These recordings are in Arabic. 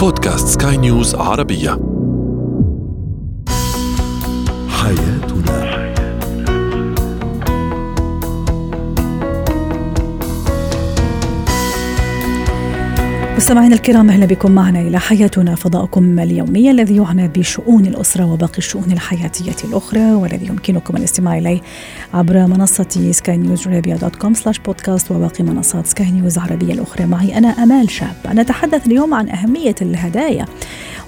بودكاست سكاي نيوز عربية. حياتنا مستمعينا الكرام أهلا بكم معنا إلى حياتنا فضاؤكم اليومي الذي يعنى بشؤون الأسرة وباقي الشؤون الحياتية الأخرى والذي يمكنكم الاستماع إليه عبر منصة سكاي نيوز عربيه dot com slash podcast وباقي منصات سكاي نيوز العربية الأخرى. معي أنا أمال شاب. نتحدث اليوم عن أهمية الهدايا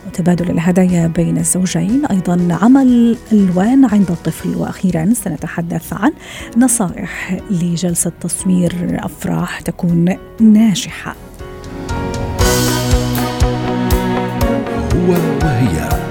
وتبادل الهدايا بين الزوجين. أيضا عمل ألوان عند الطفل. وأخيرا سنتحدث عن نصائح لجلسة تصوير أفراح تكون ناجحة. هو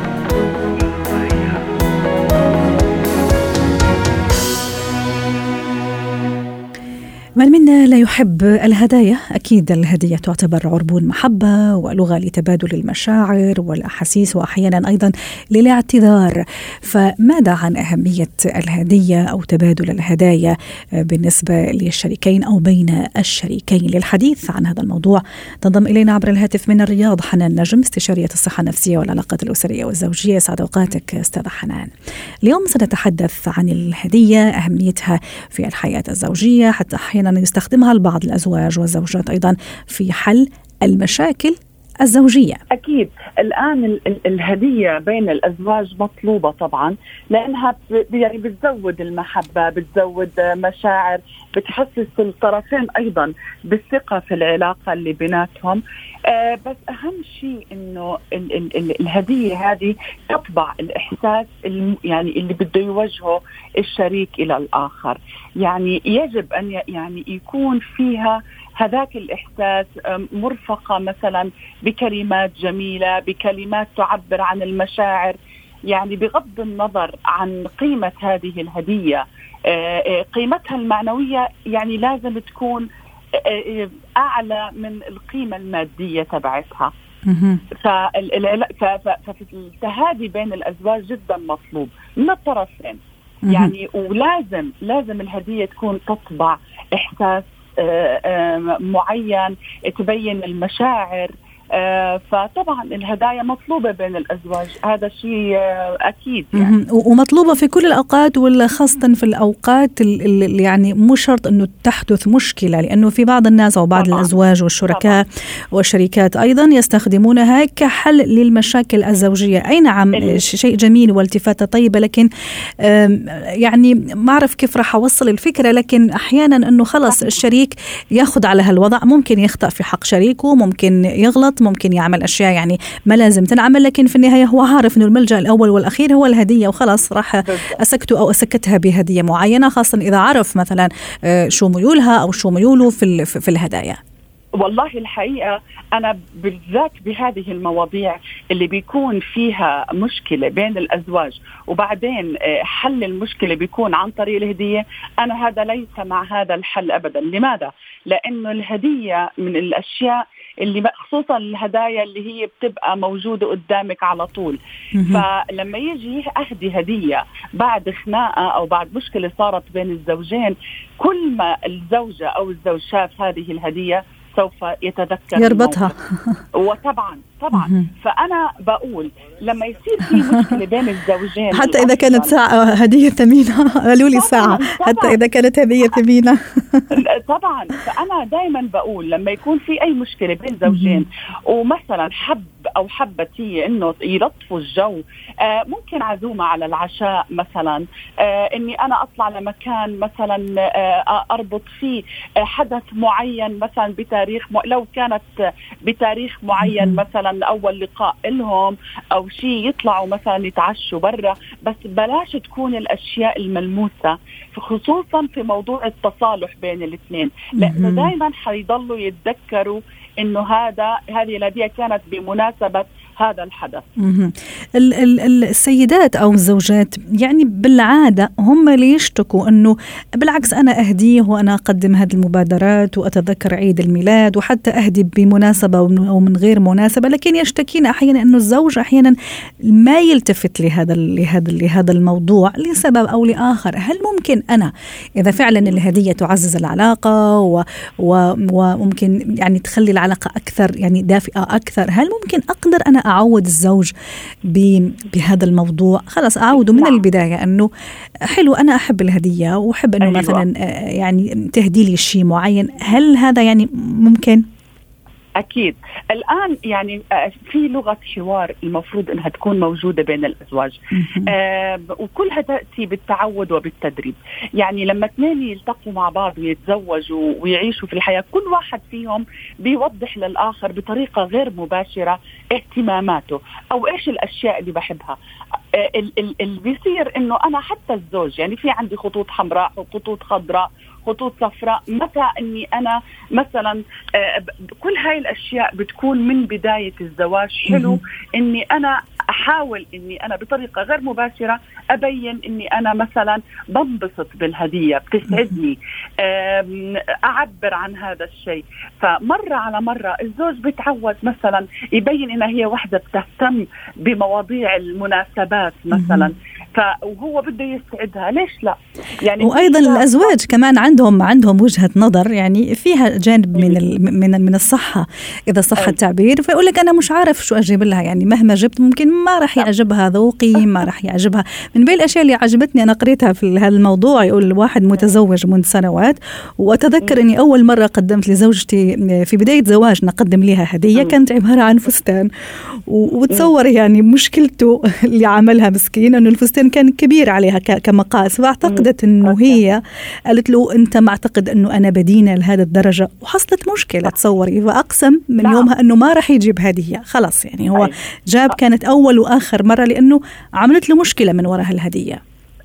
يحب الهدايا أكيد الهدية تعتبر عربون محبة ولغة لتبادل المشاعر والأحاسيس وأحيانا أيضا للاعتذار. فماذا عن أهمية الهدية أو تبادل الهدايا بالنسبة للشريكين أو بين الشريكين؟ للحديث عن هذا الموضوع تنضم إلينا عبر الهاتف من الرياض حنان نجم استشارية الصحة النفسية والعلاقات الأسرية والزوجية. سعد أوقاتك أستاذة حنان. اليوم سنتحدث عن الهدية أهميتها في الحياة الزوجية حتى أحيانا يستخدمها البعض الأزواج والزوجات أيضا في حل المشاكل الزوجية. أكيد. الآن ال- ال- الهدية بين الأزواج مطلوبة طبعا لأنها ب- يعني بتزود المحبة بتزود مشاعر بتحسس الطرفين أيضا بالثقة في العلاقة اللي بيناتهم. آه بس أهم شيء إنه ال- ال- ال- الهدية هذه تطبع الإحساس الم- يعني اللي بده يوجهه الشريك إلى الآخر. يعني يجب ي- يعني يكون فيها هذاك الإحساس مرفقة مثلا بكلمات جميلة بكلمات تعبر عن المشاعر يعني بغض النظر عن قيمة هذه الهدية. آه، آه، قيمتها المعنوية يعني لازم تكون آه، أعلى من القيمة المادية تبعتها. فالتهادي بين الأزواج جدا مطلوب. من الطرفين. يعني ولازم لازم الهدية تكون تطبع آه، معين تبين المشاعر فطبعا الهدايا مطلوبة بين الأزواج. هذا شيء آه، أكيد يعني. ومطلوبة في كل الأوقات ولا خاصة في الأوقات ال- ال- اللي يعني مو شرط أنه تحدث مشكلة لأنه في بعض الناس أو بعض طبعاً. الأزواج والشركاء والشركات أيضا يستخدمونها كحل للمشاكل الزوجية. أي نعم شيء جميل والتفاتة طيبة لكن يعني ما أعرف كيف راح أوصل الفكرة لكن أحيانا أنه خلص الشريك ياخذ على هالوضع. ممكن يخطأ في حق شريكه ممكن يغلط ممكن يعمل أشياء يعني ما لازم تنعمل لكن في النهاية هو عارف أنه الملجأ الأول والأخير هو الهدية وخلاص راح بالضبط. أسكته أو أسكتها بهدية معينة خاصة إذا عرف مثلا آه، شو ميولها أو شو ميوله في في الهدايا والله الحقيقة أنا بالذات بهذه المواضيع اللي بيكون فيها مشكلة بين الأزواج وبعدين آه، حل المشكلة بيكون عن طريق الهدية. أنا هذا ليس مع هذا الحل ابدا. لماذا؟ لأنه الهدية من الأشياء اللي خصوصا الهدايا اللي هي بتبقى موجودة قدامك على طول. فلما يجي اهدي هدية بعد خناقة أو بعد مشكلة صارت بين الزوجين كل ما الزوجة أو الزوج شاف هذه الهدية سوف يتذكر يربطها. وطبعا طبعا. فأنا بقول لما يصير في مشكلة بين الزوجين حتى الأفضل- كانت ساعة هدية ثمينة. قالوا لي طبعاً، ساعة. حتى طبعاً. إذا كانت هدية ثمينة. طبعا. فأنا دائما بقول لما يكون في أي مشكلة بين زوجين ومثلا حب أو حبت هي إنه يلطفوا الجو آه ممكن عزومه على العشاء مثلا آه إني أنا أطلع لمكان مثلا آه أربط فيه آه حدث معين مثلا بتاريخ م... لو كانت بتاريخ معين. مثلا أول لقاء لهم أو شيء يطلعوا مثلا يتعشوا برا بس بلاش تكون الأشياء الملموسة خصوصا في موضوع التصالح بين الاثنين لأنه. دائما حيضلوا يتذكروا إنه هذا هذه الهديه كانت بمناسبة هذا الحدث. السيدات أو الزوجات يعني بالعادة هم اللي يشتكوا إنه بالعكس أنا أهديه وأنا أقدم هذه المبادرات وأتذكر عيد الميلاد وحتى أهدي بمناسبة أو من غير مناسبة لكن يشتكين أحيانا إنه الزوج أحيانا ما يلتفت لهذا لهذا لهذا الموضوع لسبب أو لآخر. هل ممكن أنا إذا فعلا الهدية تعزز العلاقة و و وممكن يعني تخلي العلاقة أكثر يعني دافئة أكثر هل ممكن أقدر أنا أعود الزوج بهذا الموضوع خلاص اعوده من نعم. البداية أنه حلو أنا أحب الهدية وأحب أنه أيوة. مثلا آه، يعني تهدي لي شيء معين هل هذا يعني ممكن أكيد. الآن يعني آه، في لغة حوار المفروض إنها تكون موجودة بين الأزواج. آه وكلها تأتي بالتعود وبالتدريب. يعني لما اثنين يلتقوا مع بعض ويتزوجوا ويعيشوا في الحياة كل واحد فيهم بيوضح للآخر بطريقة غير مباشرة اهتماماته أو إيش الأشياء اللي بحبها. آه اللي بيصير إنه أنا حتى الزوج يعني في عندي خطوط حمراء وخطوط خضراء خطوط صفراء متى إني أنا مثلا آه، كل هاي الأشياء بتكون من بداية الزواج. حلو. إني أنا أحاول إني أنا بطريقة غير مباشرة أبين إني أنا مثلا بنبسط بالهدية بتسعدني أعبر عن هذا الشيء. فمرة على مرة الزوج بتعود مثلا يبين إنها هي وحدة بتهتم بمواضيع المناسبات مثلا. فهو بده يسعدها ليش لا؟ يعني وأيضا الأزواج كمان عندهم عندهم وجهة نظر يعني فيها جانب من من من الصحة إذا صح التعبير. فيقول لك أنا مش عارف شو أجيب لها يعني مهما جبت ممكن ما راح يعجبها ذوقي ما راح يعجبها. من بين الأشياء اللي عجبتني أنا قريتها في هذا الموضوع يقول واحد متزوج منذ سنوات وأتذكر إني أول مرة قدمت لزوجتي في بداية زواجنا قدم لها هدية كانت عبارة عن فستان. وتصور يعني مشكلته اللي عملها مسكين إنه الفستان كان كبير عليها كمقاس فاعتقدت إنه هي قالت له أنت معتقد إنه أنا بدينة لهذه الدرجة وحصلت مشكلة. تصوري فاقسم من نعم. يومها إنه ما راح يجيب هديه خلاص يعني هو جاب كانت أول وآخر مرة لأنه عملت له مشكلة من وراء الهدية.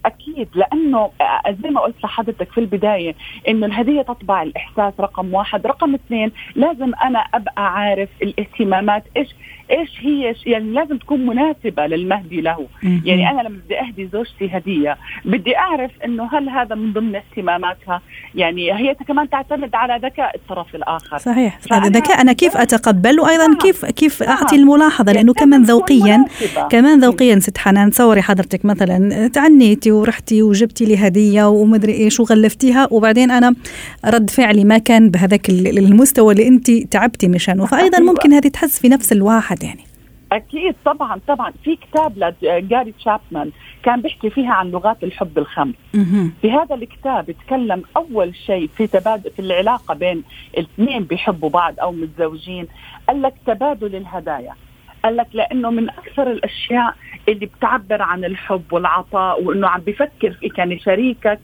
أكيد لأنه آه، زي ما قلت لحضرتك في البداية إنه الهدية تطبع الإحساس رقم واحد، رقم اثنين لازم أنا أبقى عارف الاهتمامات إيش إيش هي يعني لازم تكون مناسبة للمهدي له. يعني أنا لما بدي أهدي زوجتي هدية بدي أعرف إنه هل هذا من ضمن اهتماماتها؟ يعني هي كمان تعتمد على ذكاء الطرف الآخر. صحيح. هذا ذكاء. أنا كيف اتقبل وأيضا آه. كيف كيف آه. أعطي الملاحظة؟ لأنه كمان ذوقيا كمان ذوقيا ست حنان تصوري حضرتك مثلا. تعنيتي ورحتي وجبتي لي هدية ومدري إيش وغلفتيها وبعدين أنا رد فعلي ما كان بهذاك المستوى اللي انت تعبتي مشانه. فايضا ممكن هذه تحس في نفس الواحد. واحد يعني. أكيد طبعا طبعا. في كتاب لجاري تشابمان كان بيحكي فيها عن لغات الحب الخمس في هذا الكتاب تكلم أول شيء في تبادل في العلاقة بين الاثنين بيحبوا بعض أو متزوجين قال لك تبادل الهدايا. قال لك لأنه من أكثر الأشياء اللي بتعبر عن الحب والعطاء وإنه عم بفكر فيك يعني شريكك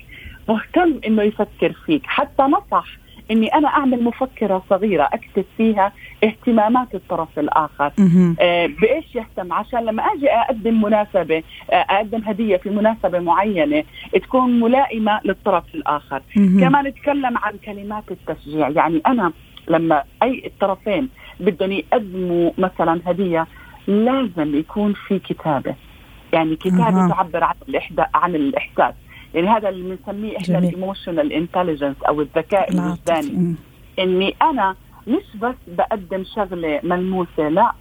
مهتم إنه يفكر فيك. حتى نصح إني أنا أعمل مفكرة صغيرة أكتب فيها اهتمامات الطرف الآخر. آه بإيش يهتم؟ عشان لما أجي أقدم مناسبة آه أقدم هدية في مناسبة معينة تكون ملائمة للطرف الآخر. كمان نتكلم عن كلمات التشجيع. يعني أنا لما أي الطرفين بدهم يقدموا مثلا هدية لازم يكون في كتابة. يعني كتابة تعبر عن عن الإحساس. يعني هذا اللي بنسميه إحنا ال emotional intelligence أو الذكاء الوجداني إني أنا مش بس بقدم شغلة ملموسة لا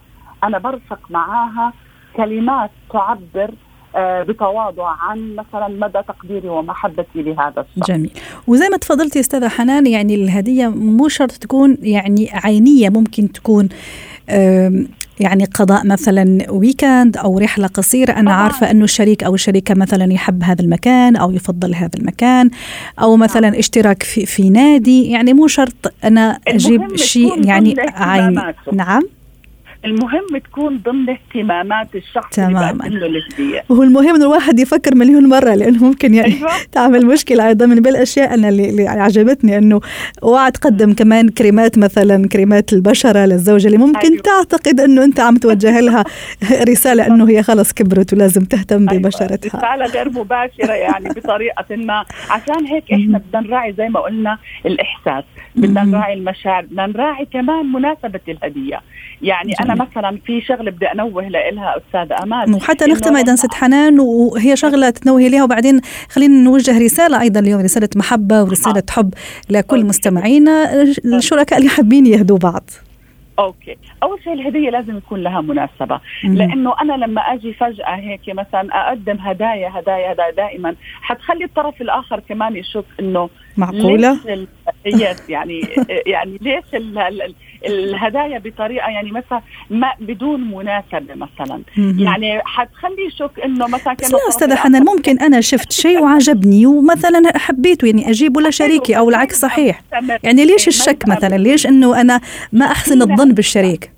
أنا برفق معاها كلمات تعبر آه، بتواضع عن مثلا مدى تقديري ومحبتي لهذا الشخص. جميل. وزي ما تفضلتي أستاذة حنان يعني الهدية مو شرط تكون يعني عينية ممكن تكون يعني قضاء مثلا ويكند أو رحلة قصيرة أنا عارفة إنه الشريك أو الشريكة مثلا يحب هذا المكان أو يفضل هذا المكان أو مثلا نعم. اشتراك في, في نادي يعني مو شرط أنا أجيب شيء يعني عيني نعم. المهم تكون ضمن اهتمامات الشخص تماما. اللي الهدية. وهو المهم ان الواحد يفكر مليون مرة لأنه ممكن يعني أيوة. تعمل مشكلة أيضا. من بالاشياء أنا اللي, اللي عجبتني إنه اوعى تقدم كمان كريمات مثلا كريمات البشرة للزوجة اللي ممكن أيوة. تعتقد إنه أنت عم توجه لها رسالة إنه هي خلص كبرت ولازم تهتم أيوة. ببشرتها. رسالة غير مباشرة يعني بطريقة ما. عشان هيك إحنا بدنا نراعي زي ما قلنا الإحساس. بدنا نراعي المشاعر بدنا نراعي كمان مناسبة الهدية. يعني أنا أنا مثلا في شغله بدي أنوه لها أستاذ أمال. وحتى نختم أيضا ست حنان وهي شغلة تنوهي لها وبعدين خلينا نوجه رسالة أيضا اليوم رسالة محبة ورسالة حب لكل مستمعينا. الشركاء اللي حابين يهدوا بعض. أوكي. أول شيء الهدية لازم يكون لها مناسبة. لأنه أنا لما أجي فجأة هيك مثلا أقدم هدايا هدايا هدايا دائما حتخلي الطرف الآخر كمان يشوف إنه معقولة؟ يس يعني يعني ليش الهدايا بطريقة يعني مثلا ما بدون مناسبه مثلا. يعني حتخلي يشك إنه مثلا كان لا أستاذة حنان ممكن أنا شفت شيء وعجبني ومثلا حبيته يعني أجيبه لشريكي أو العكس صحيح. يعني ليش الشك مثلا؟ ليش إنه أنا ما أحسن الظن بالشريك؟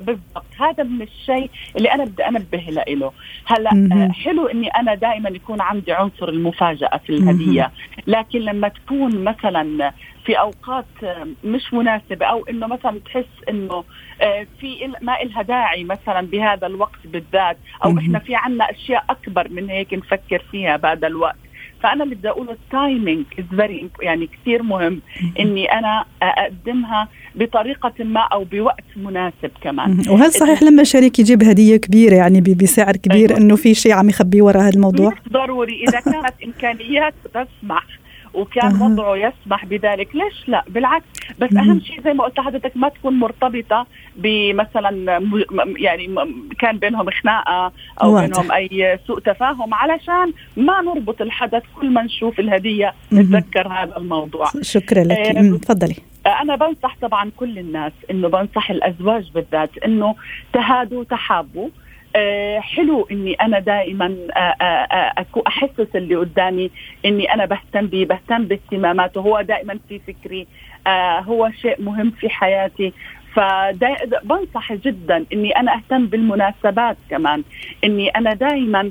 بالضبط. هذا من الشيء اللي أنا بدي أنبه له هلأ حلو إني أنا دائما يكون عندي عنصر المفاجأة في الهدية. لكن لما تكون مثلا في أوقات مش مناسبة أو إنه مثلا تحس إنه آه، في ما إلها داعي مثلا بهذا الوقت بالذات أو إحنا في عنا أشياء أكبر من هيك نفكر فيها بهذا الوقت. فأنا اللي بدي اقوله ال timing is very يعني كثير مهم إني أنا أقدمها بطريقة ما أو بوقت مناسب كمان. وهل صحيح لما شريك يجيب هدية كبيرة يعني بسعر كبير أيوة. إنه في شيء عم يخبيه وراء هذا الموضوع؟ ضروري. إذا كانت إمكانيات تسمح وكان أه. وضعه يسمح بذلك. ليش لا؟ بالعكس. بس أهم شيء زي ما قلت لحضرتك ما تكون مرتبطة بمثلا يعني كان بينهم خناقه أو واضح. بينهم أي سوء تفاهم علشان ما نربط الحدث كل ما نشوف الهدية نتذكر هذا الموضوع. شكرا لك. تفضلي. أنا بنصح طبعا كل الناس إنه بنصح الأزواج بالذات إنه تهادوا تحابوا. حلو إني أنا دائما آه، آه، أحسس اللي قدامي إني أنا بهتم به بهتم باهتماماته. هو دائما في فكري هو شيء مهم في حياتي. فبنصح جدا إني أنا أهتم بالمناسبات كمان. إني أنا دائما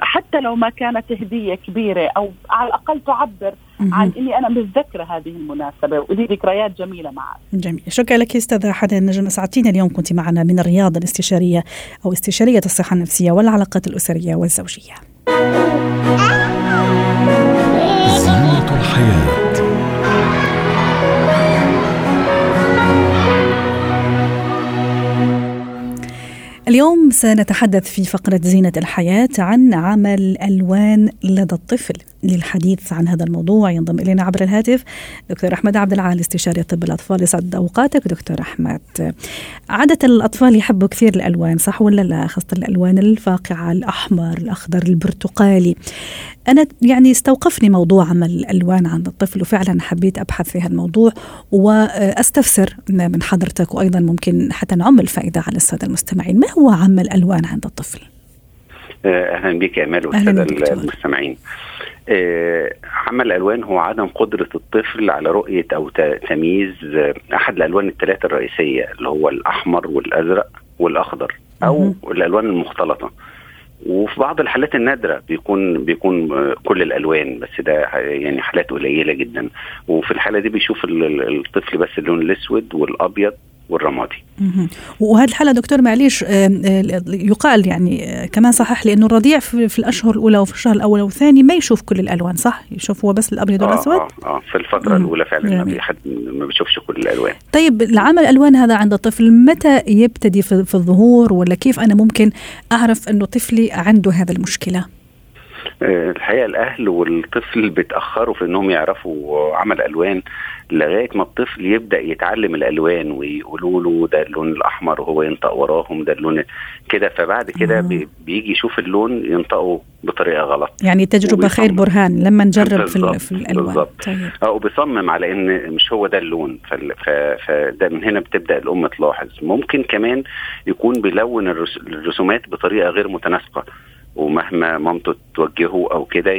حتى لو ما كانت هدية كبيرة أو على الأقل تعبر عن إني أنا متذكرة هذه المناسبة ولي ذكريات جميلة معك. جميل، شكرا لك أستاذة حدا النجم اسعدتينا اليوم كنت معنا من الرياض الاستشارية أو استشارية الصحة النفسية والعلاقات الأسرية والزوجية. اليوم سنتحدث في فقرة زينة الحياة عن عمل ألوان لدى الطفل. للحديث عن هذا الموضوع. ينضم إلينا عبر الهاتف دكتور أحمد عبد العال استشاري طب الأطفال. يسعد أوقاتك دكتور أحمد. عادة الأطفال يحبوا كثير الألوان صح ولا لا؟ خاصة الألوان الفاقعة الأحمر الأخضر البرتقالي. أنا يعني استوقفني موضوع عمل الألوان عند الطفل وفعلا حبيت أبحث في هالموضوع وأستفسر من حضرتك وأيضا ممكن حتى نعم الفائدة على السادة المستمعين. ما هو عمل ألوان عند الطفل؟ أهلا بك يا أمال والسادة المستمعين. عمل الالوان هو عدم قدرة الطفل على رؤية أو تمييز أحد الألوان الثلاثه الرئيسية اللي هو الأحمر والأزرق والأخضر أو الألوان المختلطة. وفي بعض الحالات النادرة بيكون بيكون كل الألوان بس ده يعني حالات قليلة جدا. وفي الحالة دي بيشوف الطفل بس اللون الأسود والأبيض والرمادي. وهذه الحالة دكتور معليش يقال يعني آه، كمان صحح لي إنه الرضيع في, الأشهر الأولى وفي الشهر الأول والثاني ما يشوف كل الألوان صح؟ يشوف هو بس الأبيض والأسود؟ آه آه في الفترة مم. الأولى فعلا ما حد ما بيشوفش كل الألوان. طيب العمل الالوان هذا عند الطفل متى يبتدي في, في الظهور ولا كيف أنا ممكن أعرف إنه طفلي عنده هذا المشكلة؟ آه، الحقيقة الأهل والطفل بيتأخروا في إنهم يعرفوا عمل ألوان لغاية ما الطفل يبدأ يتعلم الألوان ويقولوا له ده اللون الأحمر وهو ينطق وراهم ده اللون كده. فبعد كده آه. بيجي يشوف اللون ينطقه بطريقة غلط. يعني تجربة خير برهان لما نجرب في, في الألوان. بالظبط. طيب. آه وبيصمم على إن مش هو ده اللون. فده من هنا بتبدأ الأم تلاحظ. ممكن كمان يكون بيلون الرسومات بطريقة غير متناسقة. ومهما مامته توجهه أو كده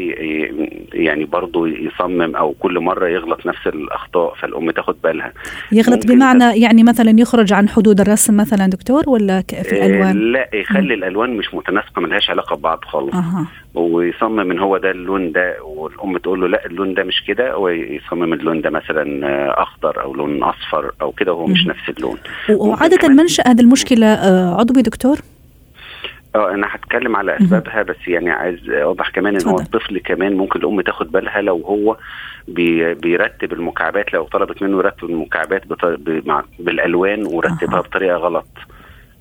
يعني برضه يصمم أو كل مرة يغلط نفس الأخطاء فالأم تاخد بالها يغلط بمعنى يعني مثلا يخرج عن حدود الرسم مثلا دكتور ولا في الألوان؟ لا يخلي الألوان مش متناسقة ملهاش علاقة ببعض خالص أه. ويصمم إن هو ده اللون ده والأم تقول له لا اللون ده مش كده ويصمم اللون ده مثلا أخضر أو لون أصفر أو كده وهو مش نفس اللون وعادة منشأ هذه المشكلة آه، عضوي دكتور؟ آه أنا هتكلم على أسبابها بس يعني عايز أوضح كمان إن هو الطفل كمان ممكن الأم تاخد بالها لو هو بي بيرتب المكعبات لو طلبت منه يرتب المكعبات بالألوان ورتبها بطريقة غلط.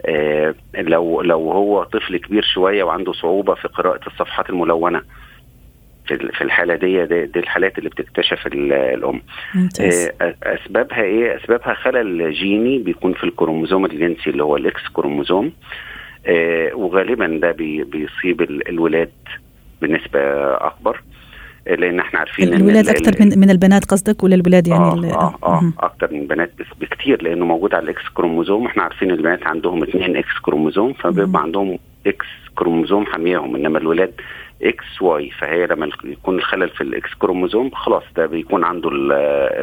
آه لو لو هو طفل كبير شوية وعنده صعوبة في قراءة الصفحات الملونة في في الحالة دي دي, دي الحالات اللي بتكتشف الأم. ممتاز. آه، أسبابها إيه؟ أسبابها خلل جيني بيكون في الكروموزوم الجنسي اللي هو ال X chromosome. وغالبا ده بي بيصيب ال- الولاد بنسبة أكبر آه، لأن إحنا عارفين الولاد ال- أكثر من من البنات قصدك ولا الولاد يعني آه آه, آه. أكتر من البنات بس بكتير لأنه موجود على ال X chromosome إحنا عارفين البنات عندهم اثنين X chromosome. فبيبقى عندهم X chromosome حاميهم إنما الولاد XY فهي لما يكون الخلل في ال X chromosome خلاص ده بيكون عنده ال-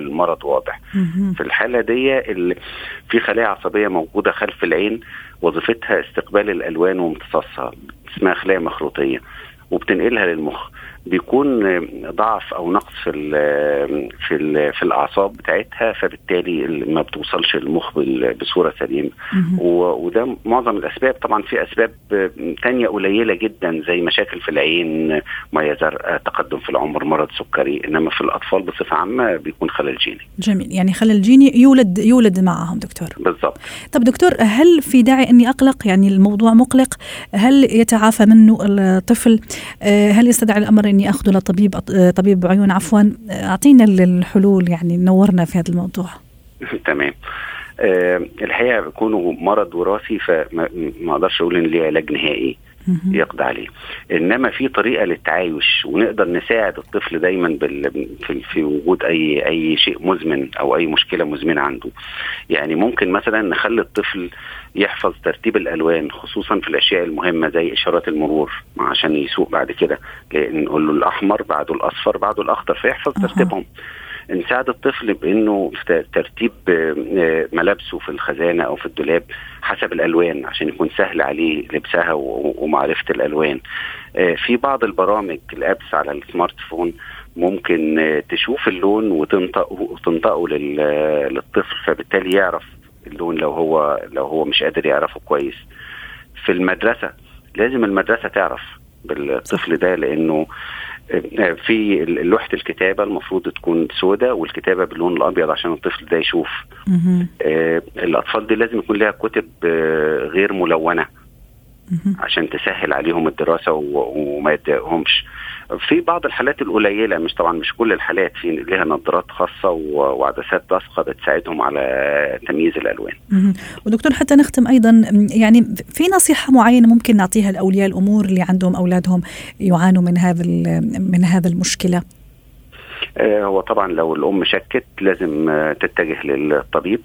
المرض واضح. في الحالة دي في خلايا عصبية موجودة خلف العين وظيفتها استقبال الألوان وامتصاصها اسمها خلايا مخروطية وبتنقلها للمخ. بيكون ضعف أو نقص في ال في ال في الأعصاب بتاعتها فبالتالي ما بتوصلش للمخ بصورة سليمة. وده معظم الأسباب. طبعا في أسباب تانية قليلة جدا زي مشاكل في العين مية زرقاء تقدم في العمر مرض سكري. إنما في الأطفال بصفة عامة بيكون خلل جيني. جميل. يعني خلل جيني يولد يولد معهم دكتور. بالضبط. طب دكتور هل في داعي إني أقلق؟ يعني الموضوع مقلق. هل يتعافى منه الطفل؟ آه، هل يستدعي الأمر إني اخذه لطبيب طبيب عيون عفوا أعطينا الحلول يعني نورنا في هذا الموضوع تمام آه الحقيقة بيكونوا مرض وراثي فما ما أقدرش أقول إن ليه علاج نهائي. يقضي عليه. إنما في طريقة للتعايش ونقدر نساعد الطفل دايما بال... في... في وجود أي أي شيء مزمن أو أي مشكلة مزمنة عنده. يعني ممكن مثلا نخلي الطفل يحفظ ترتيب الألوان خصوصا في الأشياء المهمة زي إشارات المرور عشان يسوق بعد كده نقول له الأحمر بعده الأصفر بعده الأخضر فيحفظ. ترتيبهم. نساعد الطفل بإنه ترتيب آه، ملابسه في الخزانة أو في الدولاب حسب الألوان عشان يكون سهل عليه لبسها ومعرفة الألوان. آه، في بعض البرامج الأبس على السمارت فون ممكن آه، تشوف اللون وتنطقه وتنطقه لل- للطفل فبالتالي يعرف اللون لو هو لو هو مش قادر يعرفه كويس. في المدرسة لازم المدرسة تعرف بالطفل ده لأنه في لوحة الكتابة المفروض تكون سوداء والكتابة باللون الأبيض عشان الطفل ده يشوف. آه، الأطفال دي لازم يكون لها كتب آه، غير ملونة. عشان تسهل عليهم الدراسة وما يتضايقهمش. في بعض الحالات القليلة مش طبعا مش كل الحالات في لها نظارات خاصة وعدسات لاصقه بتساعدهم على تمييز الألوان. ودكتور حتى نختم أيضا يعني في نصيحة معينة ممكن نعطيها لأولياء الأمور اللي عندهم أولادهم يعانوا من هذا من هذا المشكلة؟ هو طبعا لو الأم شكت لازم آه، تتجه للطبيب.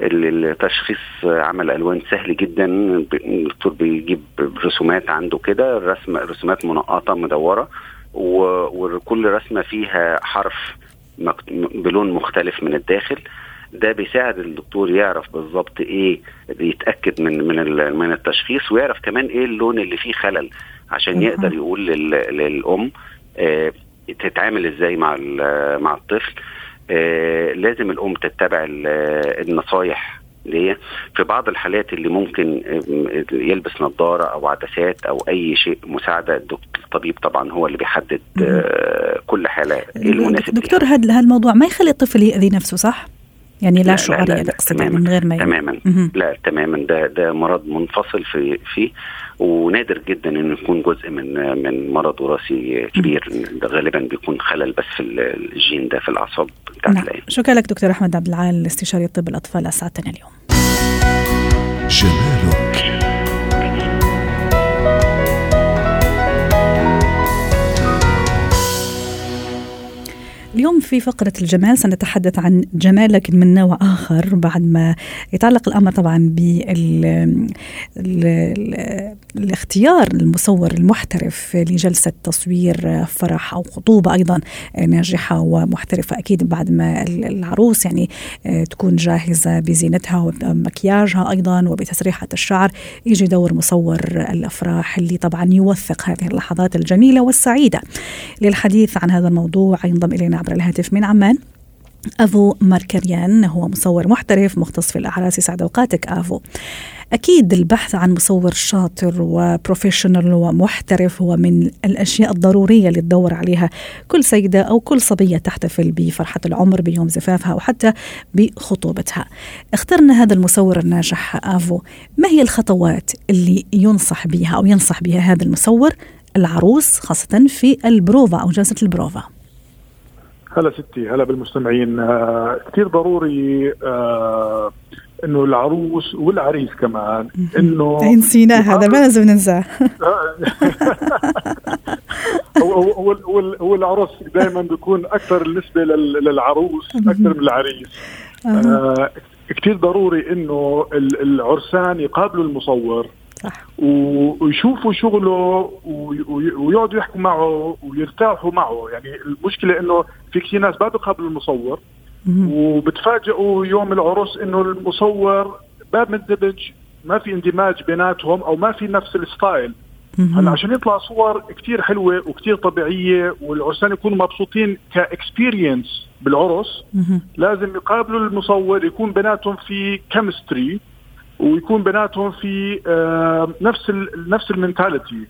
ال- التشخيص آه، عمل ألوان سهل جدا. الدكتور بيجيب رسومات عنده كده رسم رسومات منقطة مدورة وكل رسمة فيها حرف بلون مختلف من الداخل. ده بيساعد الدكتور يعرف بالظبط إيه يتأكد من من من التشخيص ويعرف كمان إيه اللون اللي فيه خلل عشان. يقدر يقول لل- للأم آه، تتعامل إزاي مع مع الطفل آه، لازم الام تتبع ال- النصايح دي في بعض الحالات اللي ممكن آه، يلبس نظارة أو عدسات أو اي شيء مساعدة الطبيب طبعا هو اللي بيحدد آه، كل حالة المناسب دكتور. هذا الموضوع ما يخلي الطفل يأذي نفسه صح؟ يعني لا, لا، لا، لا، أقصد تماماً، من غير ما تماما. لا تماما. ده ده مرض منفصل في فيه ونادر جدا انه يكون جزء من من مرض وراثي كبير. ده غالبا بيكون خلل بس في الجين ده في الأعصاب بتاعت نعم. شكرا لك دكتور أحمد عبد العال استشاري طب الأطفال اسعدتنا اليوم. جمالك اليوم في فقرة الجمال سنتحدث عن جمال لكن من نوع آخر بعد ما يتعلق الأمر طبعا بالاختيار المصور المحترف لجلسة تصوير فرح أو خطوبة أيضا ناجحة ومحترفة أكيد بعد ما العروس يعني تكون جاهزة بزينتها ومكياجها أيضا وبتسريحة الشعر يجي دور مصور الأفراح اللي طبعا يوثق هذه اللحظات الجميلة والسعيدة. للحديث عن هذا الموضوع ينضم إلينا عبر الهاتف من عمان. أفو ماركريان هو مصور محترف مختص في الاعراس يسعد أوقاتك. أفو. أكيد البحث عن مصور شاطر و professional ومحترف هو من الأشياء الضرورية اللي تدور عليها كل سيدة أو كل صبية تحتفل بفرحة العمر بيوم زفافها أو حتى بخطوبتها. اخترنا هذا المصور الناجح. أفو ما هي الخطوات اللي ينصح بها أو ينصح بها هذا المصور؟ العروس خاصة في البروفا أو جلسة البروفا. هلا ستي هلا بالمستمعين. آه كثير ضروري آه إنه العروس والعريس كمان إنه نسيناه هذا ما لازم ننساه. هو هو هو العروس دائما بيكون أكثر النسبة للعروس أكثر من العريس. آه كثير ضروري إنه العرسان يقابلوا المصور. صح. ويشوفوا شغله ويقعدوا يحكوا معه ويرتاحوا معه. يعني المشكلة إنه في كثير ناس ما بيقابلوا المصور وبتفاجئوا يوم العرس إنه المصور ما مندمج ما في اندماج بيناتهم أو ما في نفس الستايل. هلا عشان يطلع صور كثير حلوة وكثير طبيعية والعرسان يكونوا مبسوطين ك experience بالعرس لازم يقابلوا المصور يكون بيناتهم في chemistry ويكون بيناتهم في آه نفس ال نفس ال mentality.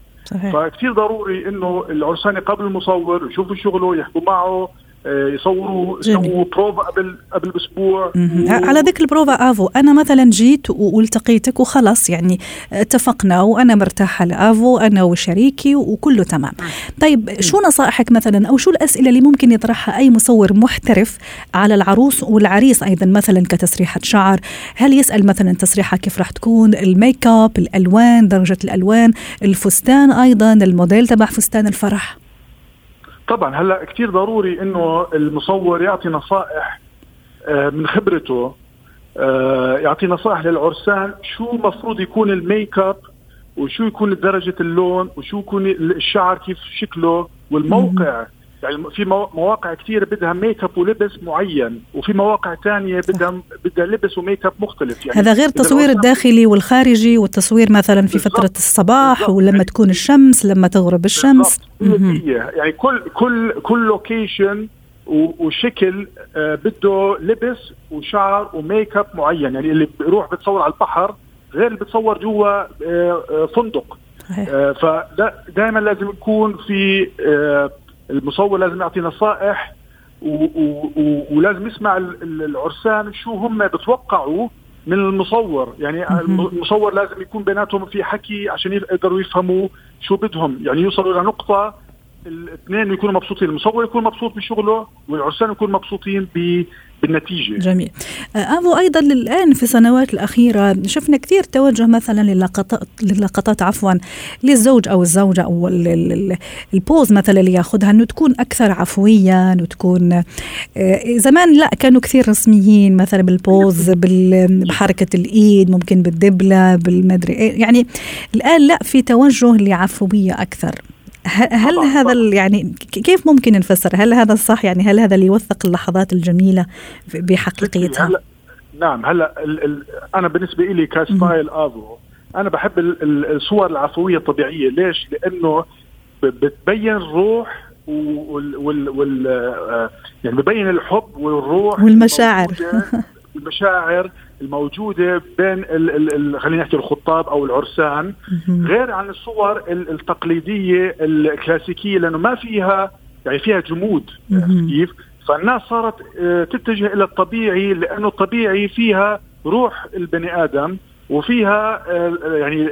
فكثير ضروري إنه العرسان يقابلوا المصور يشوفوا شغله يحكوا معه يصوروا يسووا بروفا قبل قبل أسبوع و... على ذكر البروفا أفو أنا مثلا جيت والتقيتك وخلص يعني اتفقنا وأنا مرتاحة لأفو أنا وشريكي وكله تمام. طيب شو نصائحك مثلا أو شو الأسئلة اللي ممكن يطرحها أي مصور محترف على العروس والعريس أيضا مثلا كتسريحة شعر؟ هل يسأل مثلا تسريحة كيف راح تكون؟ الميك أب الألوان درجة الألوان الفستان أيضا الموديل تبع فستان الفرح؟ طبعا هلا كثير ضروري إنه المصور يعطي نصائح آه، من خبرته آه، يعطي نصائح للعرسان شو مفروض يكون ال make up وشو يكون درجة اللون وشو يكون الشعر كيف شكله والموقع. يعني في مواقع كثير بدها make up ولبس معين وفي مواقع ثانية بدها بدها لبس و make up مختلف. يعني هذا غير التصوير الداخلي والخارجي والتصوير مثلا في فترة الصباح بالزبط. ولما يعني تكون الشمس لما تغرب الشمس. يعني كل كل كل location وشكل آه بده لبس وشعر وميك اب معين. يعني اللي بيروح بتصور على البحر غير اللي بتصور جوا آه آه فندق. فدائما لازم يكون في المصور لازم يعطي نصائح ولازم يسمع العرسان شو هم بتوقعوا من المصور. يعني المصور لازم يكون بيناتهم في حكي عشان يقدروا يفهموا شو بدهم. يعني يوصلوا إلى نقطة الاثنين يكونوا مبسوطين المصور يكون مبسوط بشغله والعرسان يكونوا مبسوطين بالنتيجة. جميل. أبو أيضا الآن في السنوات الأخيرة شفنا كثير توجه مثلا للقطات للقطات عفوا للزوج أو الزوجة أو البوز مثلا اللي يأخذها أنه تكون أكثر عفويا وتكون زمان لا كانوا كثير رسميين مثلا بالبوز بحركة الإيد ممكن بالدبلة بالمدري إيه. يعني الآن لا في توجه لعفوية أكثر. هل طبعا هذا طبعا. يعني كيف ممكن نفسر هل هذا الصح؟ يعني هل هذا اللي يوثق اللحظات الجميلة بحقيقيتها هلا نعم هلا ال ال أنا بالنسبة لي كستايل افو أنا بحب الصور العفويه الطبيعية. ليش؟ لأنه بتبين الروح وال, وال, وال آه، يعني ببين الحب والروح والمشاعر. المشاعر. الموجودة بين خلينا نحكي الخطاب أو العرسان غير عن الصور التقليدية الكلاسيكية لأنه ما فيها يعني فيها جمود كيف؟ فالناس صارت آه، تتجه إلى الطبيعي لأنه الطبيعي فيها روح البني آدم وفيها آه، يعني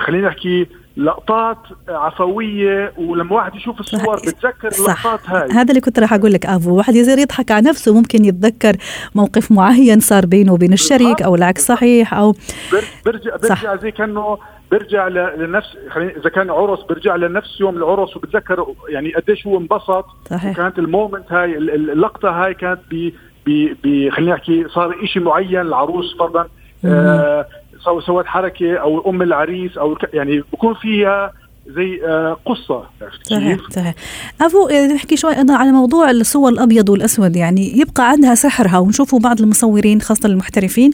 خلينا نحكي لقطات عفوية ولما واحد يشوف الصور بتذكر اللقطات هاي. هذا اللي كنت راح أقول لك افو واحد يصير يضحك على نفسه ممكن يتذكر موقف معين صار بينه وبين الشريك أو العكس صحيح أو برجع برجع زي كأنه برجع لنفس خلينا إذا كان عرس برجع لنفس يوم العرس وبتذكر يعني قديش هو انبسط. صحيح. كانت المومنت هاي اللقطة هاي كانت ب خلينا نحكي صار شيء معين العروس فرضا سوت حركة أو أم العريس أو يعني بكون فيها زي آه، قصة. صحيح صحيح. افو نحكي شوي أيضا على موضوع الصور الأبيض والأسود. يعني يبقى عندها سحرها ونشوفوا بعض المصورين خاصة المحترفين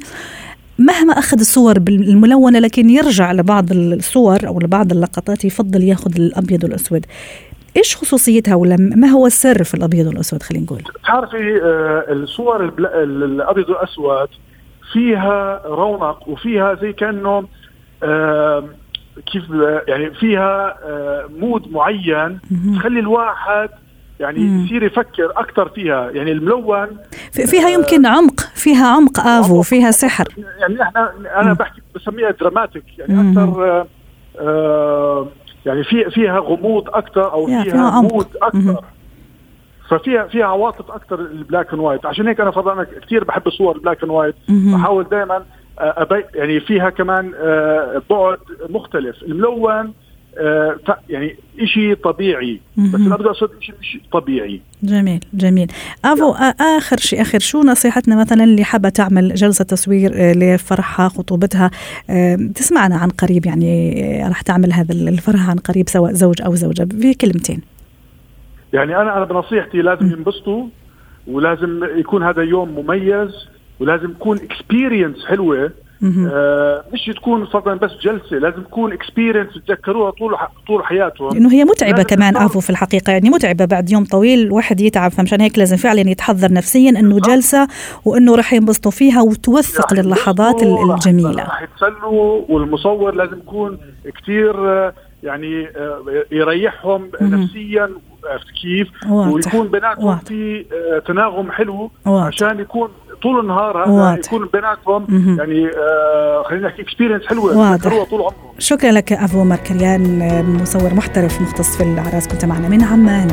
مهما أخذ الصور الملونة لكن يرجع لبعض الصور أو لبعض اللقطات يفضل يأخذ الأبيض والأسود. إيش خصوصيتها ولا ما هو السر في الأبيض والأسود؟ خلينا نقول. بتعرفي آه، الصور الأبيض والأسود فيها رونق وفيها زي كأنه كيف يعني فيها mood معين تخلي الواحد يعني يصير يفكر أكثر فيها. يعني الملون فيها يمكن عمق فيها عمق افو فيها سحر. يعني إحنا أنا بحكي بسميها dramatic يعني أكثر آه آه يعني في فيها غموض أكثر أو فيها, فيها mood أكثر ففيها فيها عواطف أكثر ال black and white عشان هيك أنا فضلا كثير بحب الصور ال black and white بحاول دائما آه، أبي يعني فيها كمان آه، بعد مختلف. الملون آه، يعني شيء طبيعي. بس أنا بدي أقصد شيء مش طبيعي. جميل جميل. افو آخر شيء آخر شو نصيحتنا مثلا اللي حابة تعمل جلسة تصوير لفرحها خطوبتها؟ تسمعنا عن قريب يعني راح تعمل هذا الفرح عن قريب سواء زوج أو زوجة بكلمتين يعني أنا أنا بنصيحتي لازم ينبسطوا ولازم يكون هذا يوم مميز ولازم يكون experience حلوة. آه مش تكون فضلا بس جلسة لازم تكون experience يتذكروها طول طول حياتهم. لأنه هي متعبة كمان افو في الحقيقة. يعني متعبة بعد يوم طويل الواحد يتعب فمشان هيك لازم فعلا يتحضر نفسيا إنه جلسة وإنه راح ينبسطوا فيها وتوثق للحظات الجميلة. راح يتسلوا والمصور لازم يكون كثير يعني آه، يريحهم نفسيا عرفت كيف؟ ويكون بيناتهم في آه، تناغم حلو واضح. عشان يكون طول النهار هذا يكون بيناتهم يعني آه خلينا نحكي experience حلوة واضح. طول عمرهم شكرا لك افو ماركريان مصور محترف مختص في الأعراس كنت معنا من عمان